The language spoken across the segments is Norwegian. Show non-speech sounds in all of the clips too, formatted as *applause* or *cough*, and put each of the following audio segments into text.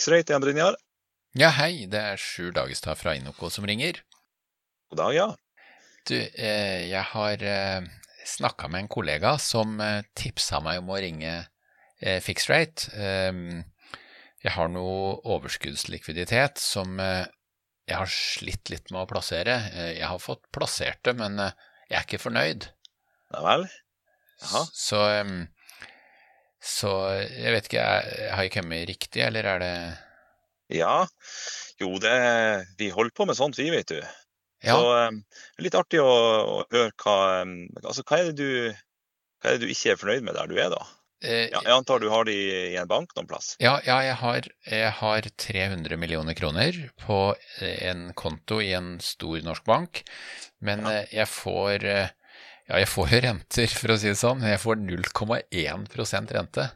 Fiksrate, Jan Brynjar. Ja, hei, det er Sjur Dagestad fra Inoko som ringer. God dag, ja. Du, eh, jeg har eh, snakka med en kollega som eh, tipsa meg om å ringe Fixrate. Eh, jeg har noe overskuddslikviditet som jeg har slitt litt med å plassere. Jeg har fått plassert det, men jeg er ikke fornøyd. Ja vel. Jaha. Så, så jeg vet ikke, jeg, har jeg kommet riktig, eller er det Ja. Jo, det Vi holder på med sånt, vi, vet du. Ja, Så eh, litt artig å, å høre hva eh, Altså, hva er du hva er det du ikke er fornøyd med der du er, da? eh, Ja, jeg antar du har det i, en bank noen plass? Ja, ja jeg, har, jeg har 300 millioner kroner på eh, en konto i en stor norsk bank, men Ja. eh, jeg får eh, Ja, jeg får jo renter, for å si det sånn. Jeg får 0,1% rente.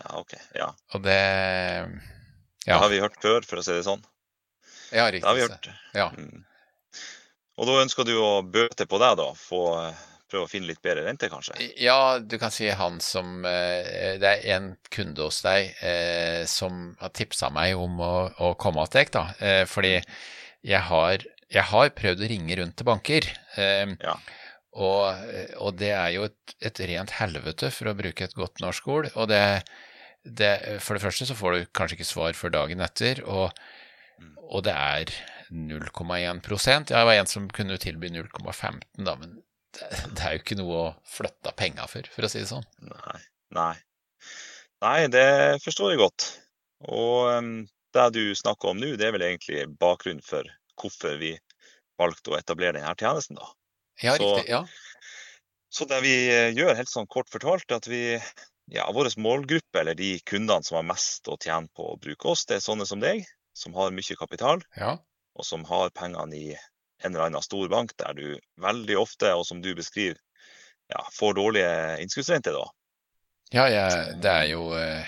Ja, OK. Ja. Og det Det har vi hørt før, for å si det sånn. ja riktig. Det har vi hørt. Ja. Mm. Og da ønsker du å bøte på deg, da? Få prøve å finne litt bedre rente, kanskje? Ja, du kan si han som eh, Det er en kunde hos deg eh, som har tipsa meg om å, å komme til deg, da. Eh, fordi jeg har, jeg har prøvd å ringe rundt til banker. Eh, Ja. Og, og det er jo et, et rent helvete, for å bruke et godt norsk ord. Og det, det For det første så får du kanskje ikke svar før dagen etter, og, Mm. og det er 0,1% Jeg var en som kunne tilby 0,15, da, men det, det er jo ikke noe å flytte penger for, for å si det sånn. Nei. Nei. Nei, det forstår jeg godt. Og em, det du snakker om nå, det er vel egentlig bakgrunnen for hvorfor vi valgte å etablere denne tjenesten, da. Ja, riktig. Ja. Så det vi eh, gjør, helt sånn kort fortalt, er at vi ja, vår målgruppe, eller de kundene som har mest å tjene på å bruke oss, det er sånne som deg, som har mye kapital, ja. og som har pengene i en eller annen stor bank, der du veldig ofte, og som du beskriver, ja, får dårlige innskuddsrenter, da. Ja, jeg, det er jo eh,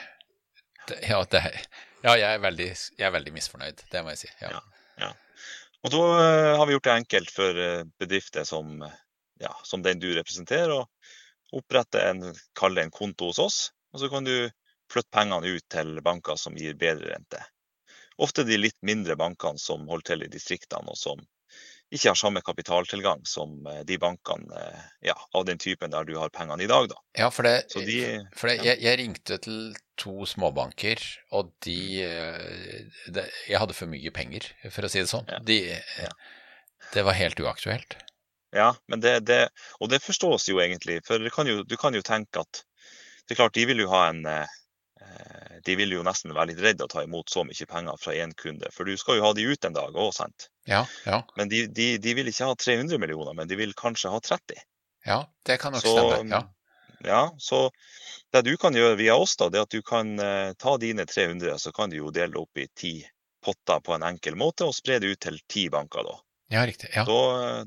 det, ja, det ja, jeg er, veldig, jeg er veldig misfornøyd, det må jeg si. Ja. Ja. Og da eh, har vi gjort det enkelt for eh, bedrifter som, ja, som den du representerer, å opprette en, en konto hos oss, og så kan du flytte pengene ut til banker som gir bedre rente. Ofte de litt mindre bankene som holder til i distriktene, og som ikke har samme kapitaltilgang som eh, de bankene eh, ja, av den typen der du har pengene i dag. Da. Ja, for, det, Så de, for det, ja. jeg, jeg ringte til to småbanker, og de, de, Jeg hadde for mye penger, for å si det sånn. Ja. De. Det var helt uaktuelt. Ja, men det, det, og det forstås jo egentlig, for det kan jo, du kan jo tenke at det er klart, de vil jo ha en eh, eh, De vil jo nesten være litt redde å ta imot så mye penger fra én kunde, for du skal jo ha de ut en dag òg, sant? Ja, ja, Men de, de, de vil ikke ha 300 millioner, men de vil kanskje ha 30. ja, det kan nok Så, stemme. Ja. Ja, så det du kan gjøre via oss, da, det er at du kan eh, ta dine 300, så kan du jo dele opp i ti potter på en enkel måte, og spre det ut til ti banker. Da, ja, riktig. Ja. da,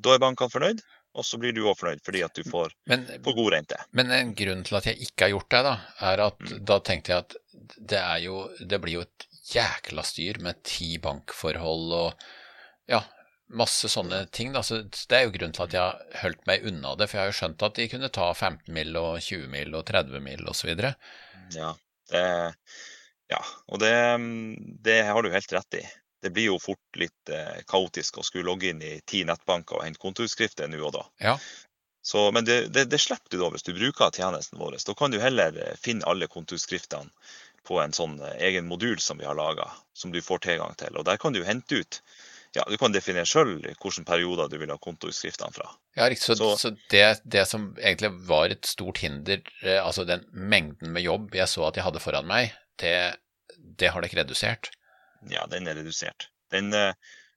da er bankene fornøyd, og så blir du òg fornøyd fordi at du får, Men, får god rente. men en grunn til at jeg ikke har gjort det, da, er at Mm. da tenkte jeg at det jo Det blir jo et jækla styr med ti bankforhold og ja, masse sånne ting. Da. Så det er jo grunnen til at jeg har holdt meg unna det, for jeg har jo skjønt at de kunne ta 15 mil og 20 mil og 30 mil osv. Ja, det, ja, og det, det har du helt rett i. Det blir jo fort litt eh, kaotisk å skulle logge inn i ti nettbanker og hente kontoutskrifter nå og da. Ja. Så, men det, det, det slipper du da hvis du bruker tjenesten vår. Da kan du heller eh, finne alle kontoutskriftene på en sånn eh, egen modul som vi har laga, som du får tilgang til. Og der kan du hente ut ja, Du kan definere sjøl hvilke perioder du vil ha kontoutskriftene fra. Ja, riktig. Så, så, Så- det, det som egentlig var et stort hinder, eh, altså den mengden med jobb jeg så at jeg hadde foran meg, det, det har dere redusert. Ja, den er redusert. Den, eh,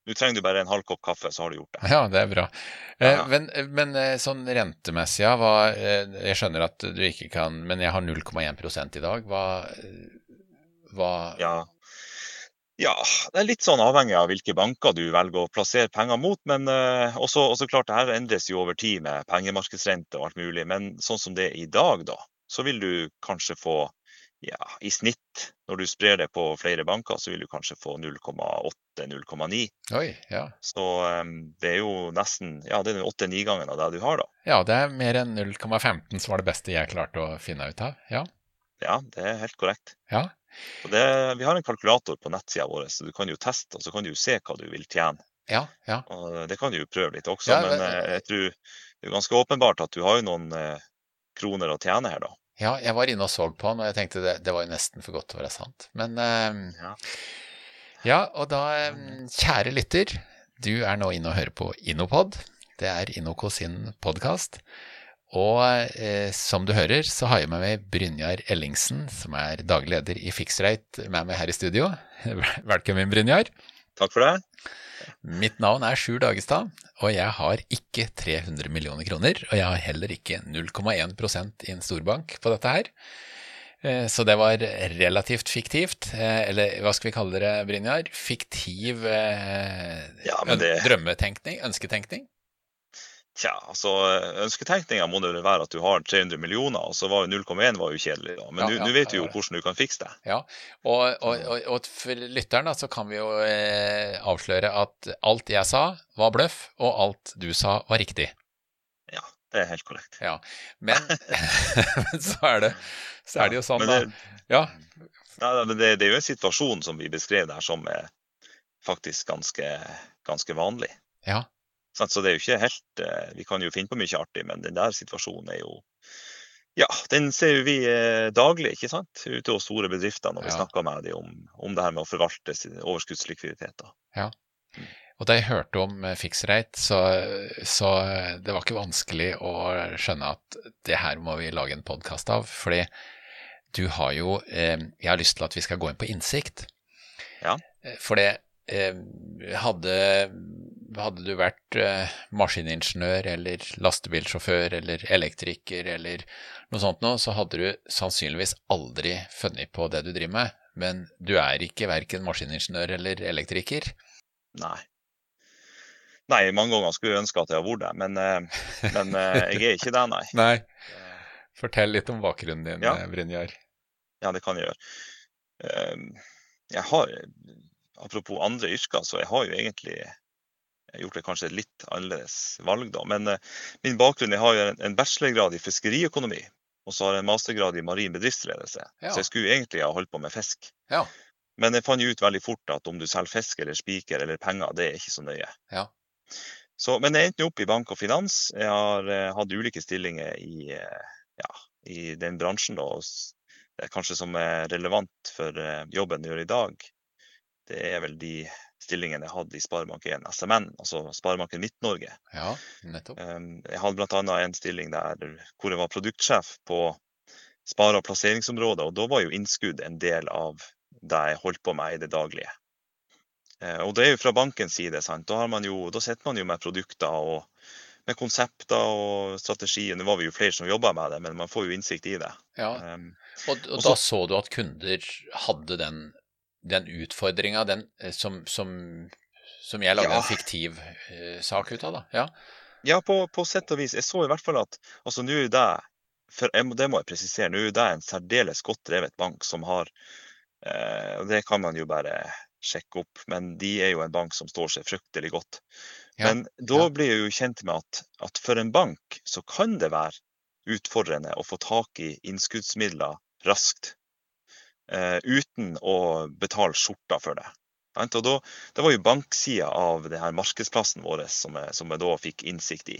Nå trenger du bare en halv kopp kaffe, så har du gjort det. Ja, det er bra. Ja, Ja. Men, men eh, sånn rentemessig, ja, hva eh, Jeg skjønner at du ikke kan Men jeg har 0,1 i dag. Hva, hva Ja. ja, det er litt sånn avhengig av hvilke banker du velger å plassere penger mot. Men eh, også, også klart, det her endres jo over tid med pengemarkedsrente og alt mulig. Men sånn som det er i dag, da, så vil du kanskje få ja, i snitt, når du sprer det på flere banker, så vil du kanskje få 0,8-0,9. Oi, ja. Så um, det er jo nesten ja, det er åtte-ni gangen av det du har, da. Ja, det er mer enn 0,15 som var det beste jeg klarte å finne ut av. Ja. Ja, det er helt korrekt. Ja. Det, vi har en kalkulator på nettsida vår, så du kan jo teste, og så kan du jo se hva du vil tjene. Ja, ja. Og det kan du jo prøve litt også, men- eh, jeg tror det er ganske åpenbart at du har jo noen eh, kroner å tjene her, da. Ja, jeg var inne og så på den, og jeg tenkte det, det var jo nesten for godt til å være sant. Men eh, Ja. ja, og da, eh, kjære lytter, du er nå inne og hører på Innopod. Det er Innoco sin podkast. Og eh, som du hører, så har jeg med meg Brynjar Ellingsen, som er daglig leder i Fixrate, med meg her i studio. *laughs* Velkommen, Brynjar. Takk for det. Mitt navn er Sjur Dagestad, og jeg har ikke 300 millioner kroner. Og jeg har heller ikke 0,1% i en storbank på dette her. Eh, Så det var relativt fiktivt, eh, eller hva skal vi kalle det, Brynjar? Fiktiv eh, Ja, men det- drømmetenkning? Ønsketenkning? Tja, altså ønsketenkninga må det vel være at du har 300 millioner, og så var jo 0,1 var jo kjedelig, da. Men nå ja, vet du jo hvordan du kan fikse det. Ja, og, og, og, og for lytteren da, så kan vi jo eh, avsløre at alt jeg sa var bløff, og alt du sa var riktig. Ja, det er helt korrekt. Ja, men, *laughs* men så, er det, så er det jo sånn, Men da. det, Ja, Nei, men det, det er jo en situasjon som vi beskrev der som er faktisk ganske, ganske vanlig. ja? Så det er jo ikke helt eh, Vi kan jo finne på mye artig, men den der situasjonen er jo Ja, den ser vi eh, daglig, ikke sant? Ute hos store bedrifter når vi Ja. snakker med dem om, om det her med å forvalte sin overskuddslikviditet. Ja, Og da jeg hørte om eh, Fixrate, så, så det var ikke vanskelig å skjønne at det her må vi lage en podkast av. Fordi du har jo eh, Jeg har lyst til at vi skal gå inn på innsikt. Ja. For det eh, hadde, hadde du vært eh, maskiningeniør eller lastebilsjåfør eller elektriker eller noe sånt nå, så hadde du sannsynligvis aldri funnet på det du driver med. Men du er ikke verken maskiningeniør eller elektriker. Nei. Nei, mange ganger skulle jeg ønske at jeg hadde vært det, men, eh, men eh, jeg er ikke det, nei. *laughs* Nei. Fortell litt om bakgrunnen din, Ja. Brynjar. Ja, det kan jeg gjøre. Jeg har, apropos andre yrker, så jeg har jo egentlig gjort det kanskje litt annerledes valg, da. Men eh, min bakgrunn, jeg har jo en- bachelorgrad i fiskeriøkonomi, og så har jeg en mastergrad i marin bedriftsledelse. Ja. Så jeg skulle egentlig ha holdt på med fisk. Ja. Men jeg fant ut veldig fort at om du selger fisk eller spiker eller penger, det er ikke så nøye. Ja. Så, men jeg endte opp i bank og finans. Jeg har eh, hatt ulike stillinger i, eh, ja, i den bransjen. Da. og Det er kanskje som er relevant for eh, jobben jeg gjør i dag. Det er vel de stillingene jeg hadde i Sparebank1 SMN, altså Sparebanken Midt-Norge. Ja, nettopp. Um, Jeg hadde bl.a. en stilling der hvor jeg var produktsjef på spare- og plasseringsområdet, og da var jo innskudd en del av det jeg holdt på med i det daglige. Eh, Og det er jo fra bankens side. sant? Da, har man jo, da sitter man jo med produkter og med konsepter og strategier. Nå var vi jo flere som jobba med det, men man får jo innsikt i det. Ja. Og, Og, og og da så- så du at kunder hadde den, den utfordringa den, eh, som, som, som jeg lagde Ja. en fiktiv uh, sak ut av, da. Ja. Ja, på, på sett og vis. Jeg så i hvert fall at altså nå er det for jeg, Det må jeg presisere. Nå er det en særdeles godt drevet bank som har uh, og Det kan man jo bare sjekke opp, men de er jo en bank som står seg fryktelig godt. Ja, Men da blir jeg jo kjent med at, at for en bank så kan det være utfordrende å få tak i innskuddsmidler raskt. Eh, uten å betale skjorta for det. Og da, det var jo banksida av det her markedsplassen vår som jeg, som jeg da fikk innsikt i.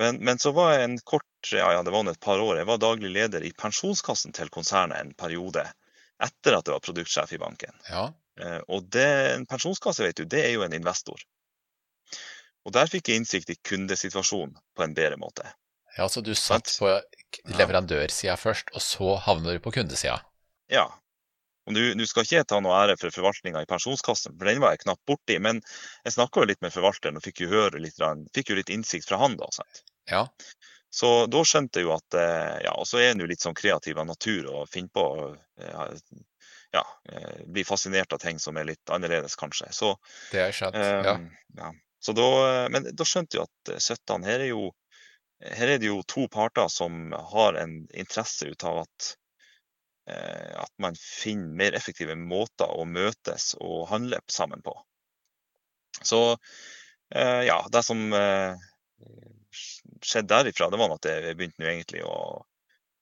Men, men så var jeg en kort, ja, ja det var et par år, jeg var daglig leder i pensjonskassen til konsernet en periode etter at jeg var produktsjef i banken. ja. Eh, Og det, en pensjonskasse vet du, det er jo en investor. Og der fikk jeg innsikt i kundesituasjonen på en bedre måte. ja, så du satt på leverandørsida først, og så havner du på kundesida. Ja. Og nå skal ikke jeg ta noe ære for forvaltninga i pensjonskassen, for den var jeg knapt borti. Men jeg snakka jo litt med forvalteren og fikk jo høre litt, fikk jo litt innsikt fra han. da, sant? Ja. Så da skjønte jeg jo at eh, Ja, og så er en jo litt sånn kreativ av natur og finner på eh, Ja, eh, blir fascinert av ting som er litt annerledes, kanskje. Så Det har skjedd, skjønt. ja. Um, ja. Så da, men da skjønte jeg at eh, Søttan, her er jo her er det jo to parter som har en interesse ut av at, at man finner mer effektive måter å møtes og handle sammen på. Så eh, ja, det som eh, skjedde derifra, det var at jeg begynte nå egentlig å,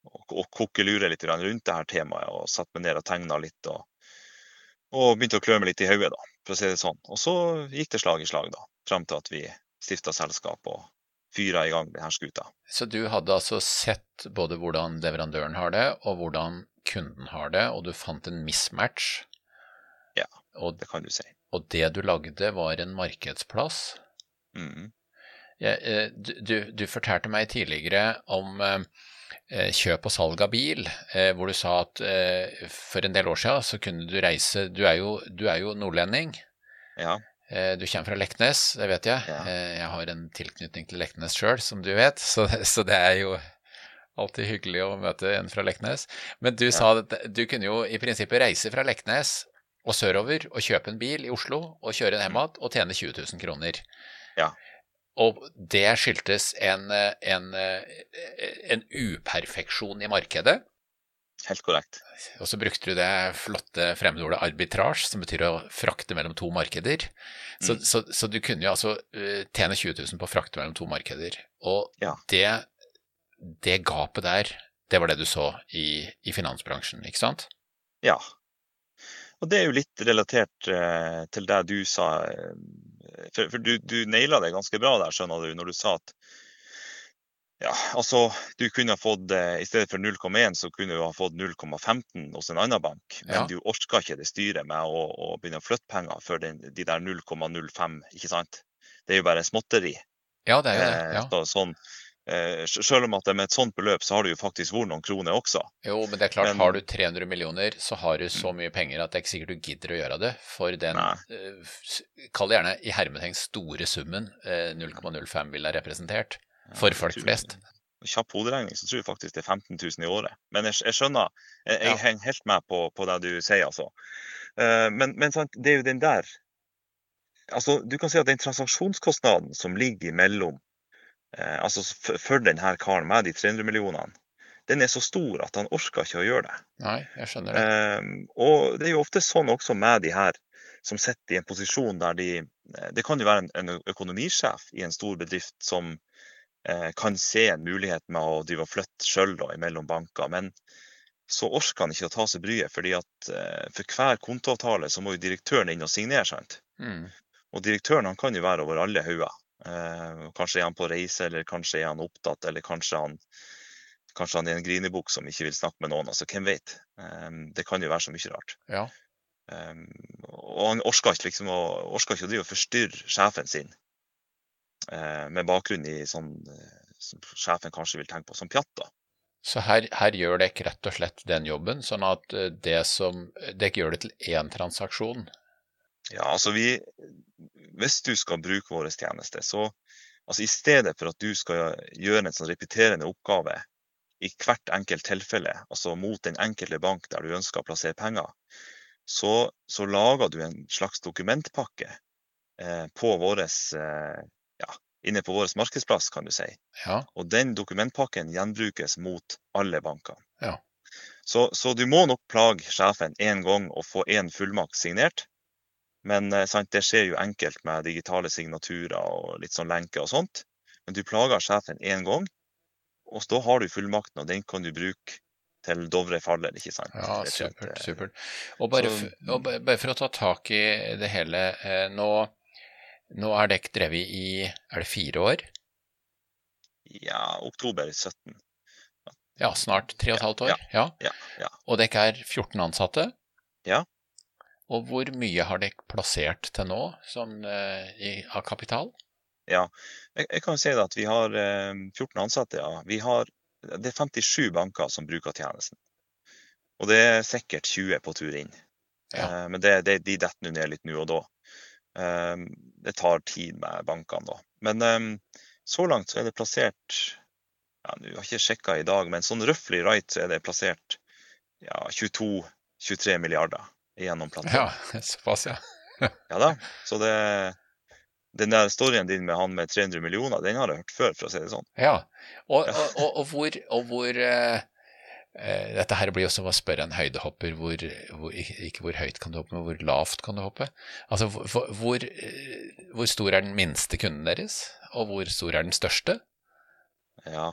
og kokkelure litt rundt det her temaet. Og satt meg ned og tegna litt. Og, og, begynte å klø meg litt i hodet, for å si det sånn. Og så gikk det slag i slag, da. Fram til at vi stifta selskap og fyra i gang denne skuta. Så du hadde altså sett både hvordan leverandøren har det, og hvordan kunden har det, og du fant en mismatch? Ja, og, det kan du si. Og det du lagde, var en markedsplass? Mm. Eh, du, du, fortalte meg tidligere om eh, kjøp og salg av bil, eh, hvor du sa at for en del år siden så kunne du reise Du er jo, du er jo nordlending. Ja. Du kommer fra Leknes, det vet jeg. Ja. Jeg har en tilknytning til Leknes sjøl, som du vet, så, så, det er jo alltid hyggelig å møte en fra Leknes. Men du ja. sa at du kunne jo i prinsippet reise fra Leknes og sørover og kjøpe en bil i Oslo og kjøre hjem igjen og tjene 20 000 kroner. Ja. Og det skyldtes en, en, en uperfeksjon i markedet. Helt korrekt. Og så brukte du det flotte fremmedordet arbitrasje, som betyr å frakte mellom to markeder. Så, mm. så, så, du kunne jo altså uh, tjene 20 000 på å frakte mellom to markeder. Og ja. det, det, gapet der, det var det du så i, i, finansbransjen, ikke sant? Ja. Og det er jo litt relatert eh, til det du sa. Uh, for, for du, du naila det ganske bra der, skjønner du, når du sa at ja, altså du kunne ha fått, eh, I stedet for 0,1 så kunne du ha fått 0,15 hos en annen bank. Men ja. du orka ikke det styret med å, å, begynne å flytte penger for den, de der 0,05, ikke sant. Det er jo bare småtteri. Ja, det er jo det. Eh, ja. Så, sånn, eh, selv om at det med et sånt beløp, så har du jo faktisk vært noen kroner også. Jo, men det er klart, men, har du 300 millioner, så har du så mm. mye penger at det er ikke sikkert du gidder å gjøre det for den, eh, kall det gjerne i hermetegn store summen eh, 0,05 ville representert for folk flest. Kjapp hoderegning så tror jeg faktisk det er 15 000 i året. Men jeg, jeg skjønner, jeg, jeg ja. henger helt med på, på, det du sier, altså. Uh, men, men sant, det er jo den der altså Du kan si at den transaksjonskostnaden som ligger imellom uh, altså for, denne karen med de 300 millionene, den er så stor at han orker ikke å gjøre det. Nei, jeg skjønner det. Eh, og det er jo ofte sånn også med de her som sitter i en posisjon der de Det kan jo være en, en økonomisjef i en stor bedrift som Eh, kan se en mulighet med å drive og flytte sjøl mellom banker. Men så orker han ikke å ta seg bryet, fordi at eh, for hver kontoavtale så må jo direktøren inn og signere. sant? Mm. Og direktøren han kan jo være over alle hauger. Eh, kanskje er han på reise, eller kanskje er han opptatt, eller kanskje han, kanskje han er en grinebukk som ikke vil snakke med noen. altså Hvem vet? Eh, det kan jo være så mye rart. Ja. Um, og han orka ikke, liksom, å, orker ikke å drive og forstyrre sjefen sin Eh, med bakgrunn i sånn eh, som sjefen kanskje vil tenke på som pjatt. da. Så her, her, gjør dere rett og slett den jobben, sånn at eh, det som Dere gjør det til én transaksjon? Ja, altså vi Hvis du skal bruke vår tjeneste, så altså i stedet for at du skal gjøre en sånn repeterende oppgave i hvert enkelt tilfelle, altså mot den enkelte bank der du ønsker å plassere penger, så, så lager du en slags dokumentpakke eh, på våres, eh, ja, inne på vår markedsplass, kan du si. Ja. Og den dokumentpakken gjenbrukes mot alle bankene. Ja. Så, så, du må nok plage sjefen én gang og få én fullmakt signert. Men eh, sant, det skjer jo enkelt med digitale signaturer og litt sånn lenker og sånt. Men du plager sjefen én gang, og da har du fullmakten, og den kan du bruke til Dovre faller, ikke sant. Ja, supert. supert. Og bare, så, og bare, for, å ta tak i det hele. Eh, nå nå er dere drevet i er det fire år? Ja, oktober 17. Ja, snart tre og et halvt år? Ja, ja, ja. Og dere er 14 ansatte? Ja. Og hvor mye har dere plassert til nå, sånn uh, i, av kapital? Ja, jeg, jeg kan si at vi har uh, eh, 14 ansatte, ja. Vi har, det er 57 banker som bruker tjenesten. Og det er sikkert 20 på tur inn. Ja. Uh, men det, det, de detter ned litt nå og da. Det tar tid med bankene, da. Men så langt så er det plassert ja, Nå har jeg ikke sjekka i dag, men sånn røftlig right så er det plassert ja, 22-23 milliarder gjennom plattformen. Ja, *laughs* såpass, ja. *laughs* ja da. Så det den der storyen din med han med 300 millioner, den har jeg hørt før, for å si det sånn. Ja, og, og, og, og hvor, hvor uh, dette her blir jo som å spørre en høydehopper hvor, hvor, ikke hvor høyt kan du hoppe, men hvor lavt kan du hoppe. Altså hvor, eh, hvor, stor er den minste kunden deres, og hvor stor er den største? Ja,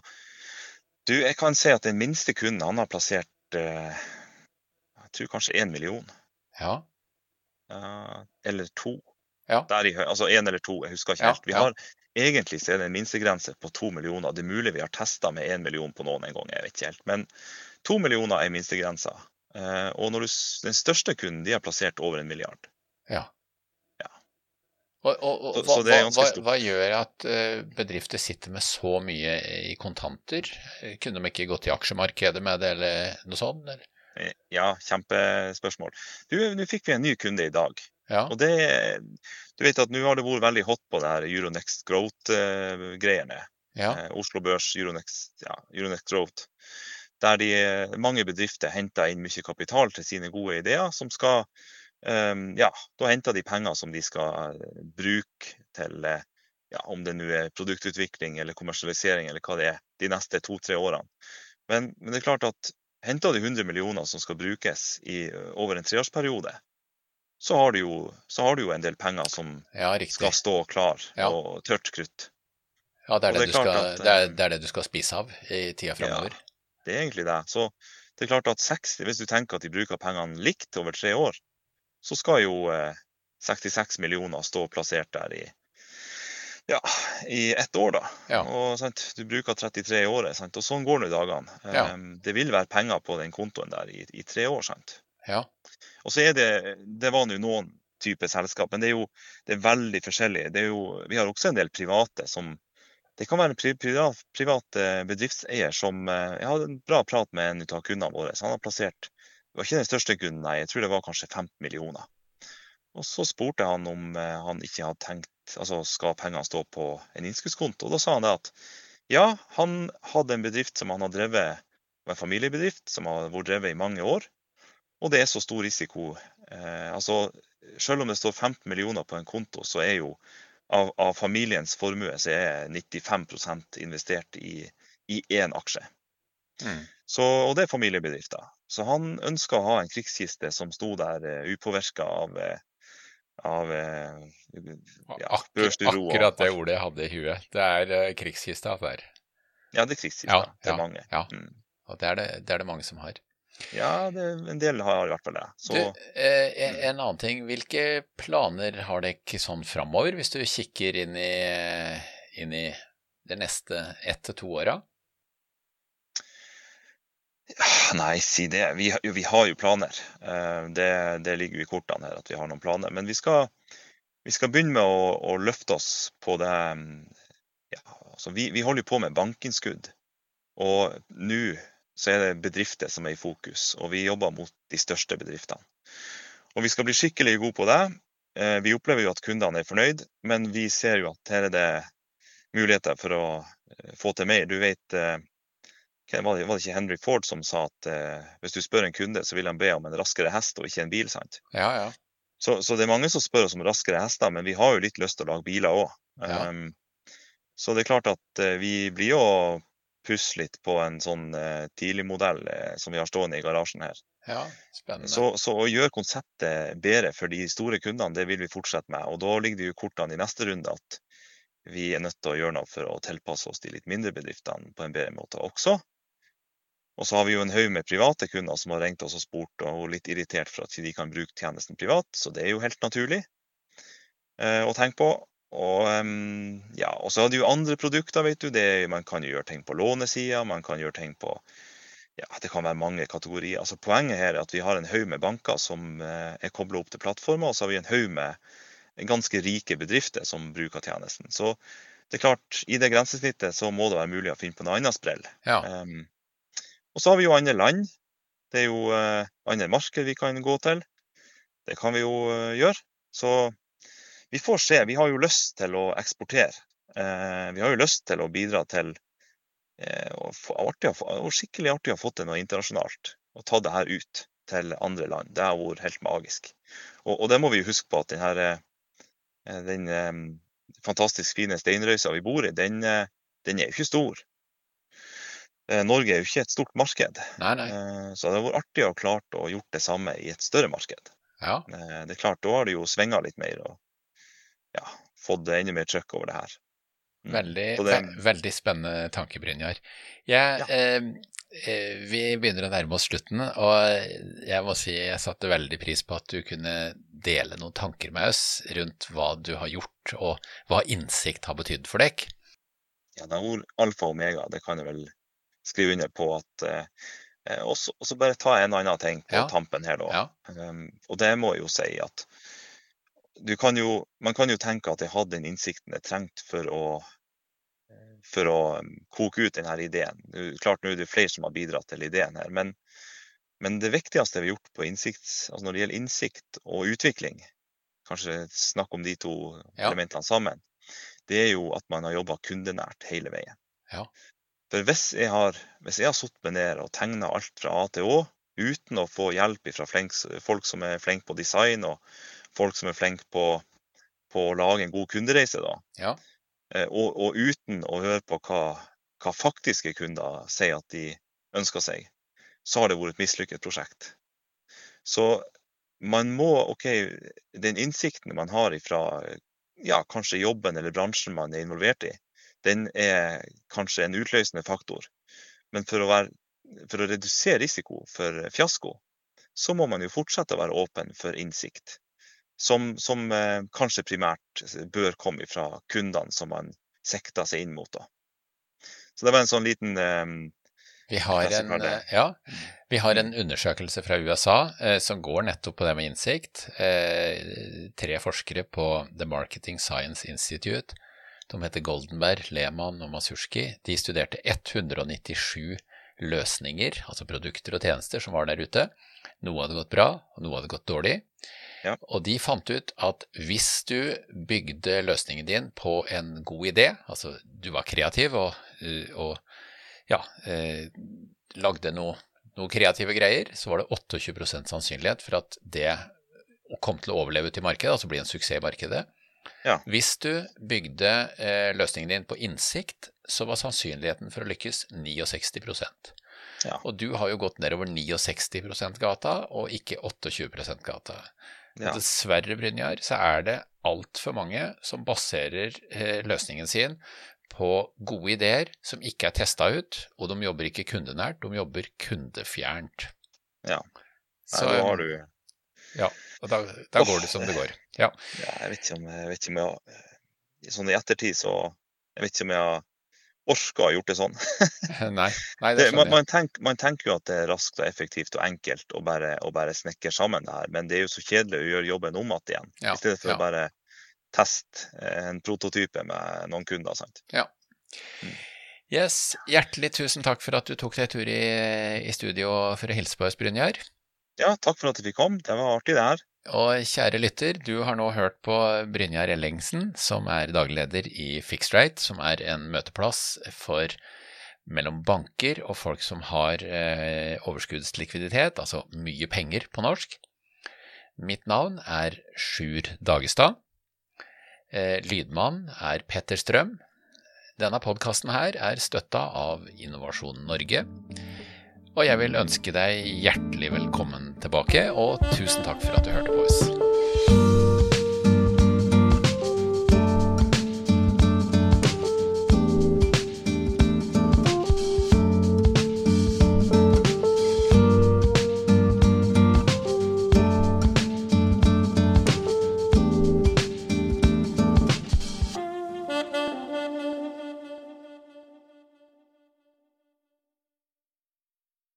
Du, jeg kan si at den minste kunden han har plassert eh, jeg tror kanskje én million. Ja. Uh, eller to. Ja. Der i, altså én eller to, jeg husker ikke helt. Vi har, egentlig så er det en minstegrense på to millioner. Det er mulig vi har testa med én million på noen en gang, jeg vet ikke helt. Men to millioner er minstegrensa. Uh, og når du, den største kunden de har plassert over en milliard. ja. Ja. Og, og, og Så- hva, så det er hva, ganske hva, stort. hva gjør at eh, bedrifter sitter med så mye i kontanter? Eh, Kunne de ikke gått i aksjemarkedet med det, eller noe sånt? Eller? Eh, Ja, kjempespørsmål. Du, Nå fikk vi en ny kunde i dag. Ja. Og det, du vet at Nå har det vært veldig hot på det her Euronext Growth-greiene. ja. Eh, Oslo Børs, Euronext, ja, Euronext Growth. Der de, eh, mange bedrifter henter inn mye kapital til sine gode ideer. som skal, um, ja, Da henter de penger som de skal eh, bruke til eh, ja, om det nå er produktutvikling eller kommersialisering eller hva det er, de neste to-tre årene. Men, men det er klart at henter de 100 millioner som skal brukes i, over en treårsperiode, så har, du jo, så har du jo en del penger som ja, skal stå klar Ja. og tørt krutt. Ja, det er det, det er skal, at, det, er, eh, det er det du skal spise av i tida framover. Det er egentlig det. Så det er klart at 60, hvis du tenker at de bruker pengene likt over tre år, så skal jo eh, 66 millioner stå plassert der i ja, i ett år, da. Ja. Og sant, Du bruker 33 i året, sant? og sånn går nå dagene. Ja. Um, Det vil være penger på den kontoen der i, i tre år. sant? Ja. Og så er det Det var nå noen typer selskap, men det er jo det er veldig forskjellig. Det er jo, vi har også en del private som Det kan være en pri, privat, privat bedriftseier som eh, Jeg hadde en bra prat med en av kundene våre. så Han har plassert Det var ikke den største kunden, nei. Jeg tror det var kanskje 15 millioner. Og så spurte han om eh, han ikke hadde tenkt Altså skal pengene stå på en innskuddskonto? Og da sa han det at ja, han hadde en bedrift som han har drevet, en familiebedrift som har vært drevet i mange år. Og det er så stor risiko. Eh, altså, selv om det står 15 millioner på en konto, så er jo av, av familiens formue så er 95% investert i, i én aksje. Mm. Så, og det er familiebedrifter. Så han ønska å ha en krigskiste som sto der uh, upåvirka av, eh, av eh, ja, børsuro. akkurat det ordet jeg hadde i huet. Det er uh, krigskista der. Ja, det er krigskista Ja, til ja, mange. ja. Mm. Og det er det, det er det mange som har. Ja, det, en del har i hvert fall det. Så Du, eh, en en annen ting. Hvilke planer har dere sånn framover, hvis du kikker inn i, inn i det neste ett til to åra? Nei, si det. Vi, jo, vi har jo planer. Eh, Det, det ligger jo i kortene her at vi har noen planer. Men vi skal, vi skal begynne med å, å løfte oss på det ja, altså vi, vi holder jo på med bankinnskudd. Og nå så er det bedrifter som er i fokus, og vi jobber mot de største bedriftene. Og vi skal bli skikkelig gode på det. Eh, Vi opplever jo at kundene er fornøyd, men vi ser jo at her er det muligheter for å eh, få til mer. Du vet var det, var det ikke Henry Ford som sa at eh, hvis du spør en kunde, så vil han be om en raskere hest og ikke en bil? sant? Ja, ja. Så, så det er mange som spør oss om raskere hester, men vi har jo litt lyst til å lage biler òg. Ja. så det er klart at eh, vi blir jo pusse litt på en sånn uh, tidligmodell eh, som vi har stående i garasjen her. ja spennende. Så, så å gjøre konseptet bedre for de store kundene, det vil vi fortsette med. Og da ligger det jo kortene i neste runde at vi er nødt til å gjøre noe for å tilpasse oss de litt mindre bedriftene på en bedre måte også. Og så har vi jo en haug med private kunder som har ringt oss og spurt og litt irritert for at de kan bruke tjenesten privat, så det er jo helt naturlig eh, å tenke på. Og, em, ja, og så er det jo andre produkter, vet du. Det, man kan jo gjøre ting på lånesida, man kan gjøre ting på ja, det kan være mange kategorier. Altså, poenget her er at vi har en haug med banker som eh, er kobla opp til plattformer, og så har vi en haug med ganske rike bedrifter som bruker tjenesten. Så det er klart, i det grensesnittet så må det være mulig å finne på noe annet sprell. Ja. Um, og så har vi jo andre land. Det er jo uh, andre marked vi kan gå til. Det kan vi jo eh, gjøre. Så vi får se. Vi har jo lyst til å eksportere. Eh, vi har jo lyst til å bidra til eh, og skikkelig artig å ha fått til noe internasjonalt og ta det her ut til andre land. Det har vært helt magisk. Og, og det må vi jo huske på at den her eh, den eh, fantastisk fine steinrøysa vi bor i, den, eh, den er jo ikke stor. Eh, Norge er jo ikke et stort marked, Nei, nei. eh, så det hadde vært artig å ha klart å gjort det samme i et større marked. Ja. Eh, Det er klart, da har det jo svinga litt mer og ja, fått enda mer trøkk over det her. Veldig, det, ve veldig spennende tanke, Brynjar. Jeg, ja. eh, eh, vi begynner å nærme oss slutten, og jeg må si jeg satte veldig pris på at du kunne dele noen tanker med oss rundt hva du har gjort, og hva innsikt har betydd for deg. Ja, det er ord alfa og omega, det kan jeg vel skrive under på at eh, eh Og så bare ta en annen ting på ja. tampen her, da. Ja. Um, og det må jeg jo si at kan jo, man kan jo tenke at jeg hadde den innsikten jeg trengte for å, for å um, koke ut denne ideen. Klart nå er det flere som har bidratt til ideen her, men, men det viktigste vi har gjort på innsikt, altså når det gjelder innsikt og utvikling, kanskje snakk om de to ja. elementene sammen, det er jo at man har jobba kundenært hele veien. Ja. For hvis jeg har, hvis jeg har satt meg ned og tegna alt fra A til Å, uten å få hjelp fra folk som er flinke på design og folk som er flinke på, på, å lage en god kundereise. da. Ja. Eh, og, og, uten å høre på hva, hva, faktiske kunder sier at de ønsker seg, så har det vært et mislykket prosjekt. Så man må OK, den innsikten man har ifra ja, kanskje jobben eller bransjen man er involvert i, den er kanskje en utløsende faktor. Men for å, være, for å redusere risiko for fiasko, så må man jo fortsette å være åpen for innsikt som, som eh, kanskje primært bør komme fra kundene som man sikter seg inn mot. Da. Så det var en sånn liten eh, vi har, en, ja, vi har en undersøkelse fra USA eh, som går nettopp på det med innsikt. Eh, tre forskere på The Marketing Science Institute, de heter Goldenberg, Lehmann og Masurski, de studerte 197 løsninger, altså produkter og tjenester, som var der ute. Noe hadde gått bra, og noe hadde gått dårlig. Ja. Og de fant ut at hvis du bygde løsningen din på en god idé, altså du var kreativ og, og ja, eh, lagde noe, noe, kreative greier, så var det 28% sannsynlighet for at det kom til å overleve i markedet, altså bli en suksess i markedet. Ja. Hvis du bygde eh, løsningen din på innsikt, så var sannsynligheten for å lykkes 69 ja. Og du har jo gått nedover 69 gata, og ikke 28 gata. Ja. Dessverre, Brynjar, så er det altfor mange som baserer eh, løsningen sin på gode ideer som ikke er testa ut, og de jobber ikke kundenært, de jobber kundefjernt. Ja. Nei, så, da har du Ja, og da, da går det som det går. Ja. ja jeg vet ikke om jeg, vet ikke om jeg Sånn i ettertid så Jeg vet ikke om jeg har orka å gjort det sånn. *laughs* nei, nei, det man, man, tenker, man, tenker, jo at det er raskt og effektivt og enkelt å bare, å bare snekre sammen det her, men det er jo så kjedelig å gjøre jobben om igjen. Ja, I stedet for ja. å bare teste eh, en prototype med noen kunder. sant? Ja. Mm. Yes, Hjertelig tusen takk for at du tok deg tur i, i studio for å hilse på oss, Brynjar. Ja, takk for at du fikk komme. Det var artig, det her. Og kjære lytter, du har nå hørt på Brynjar Ellingsen, som er dagleder i Fixed Right, som er en møteplass for mellom banker og folk som har eh, overskuddslikviditet, altså mye penger på norsk. Mitt navn er Sjur Dagestad. Eh, lydmann er Petter Strøm. Denne podkasten her er støtta av Innovasjon Norge. Og jeg vil ønske deg hjertelig velkommen tilbake, og tusen takk for at du hørte på oss.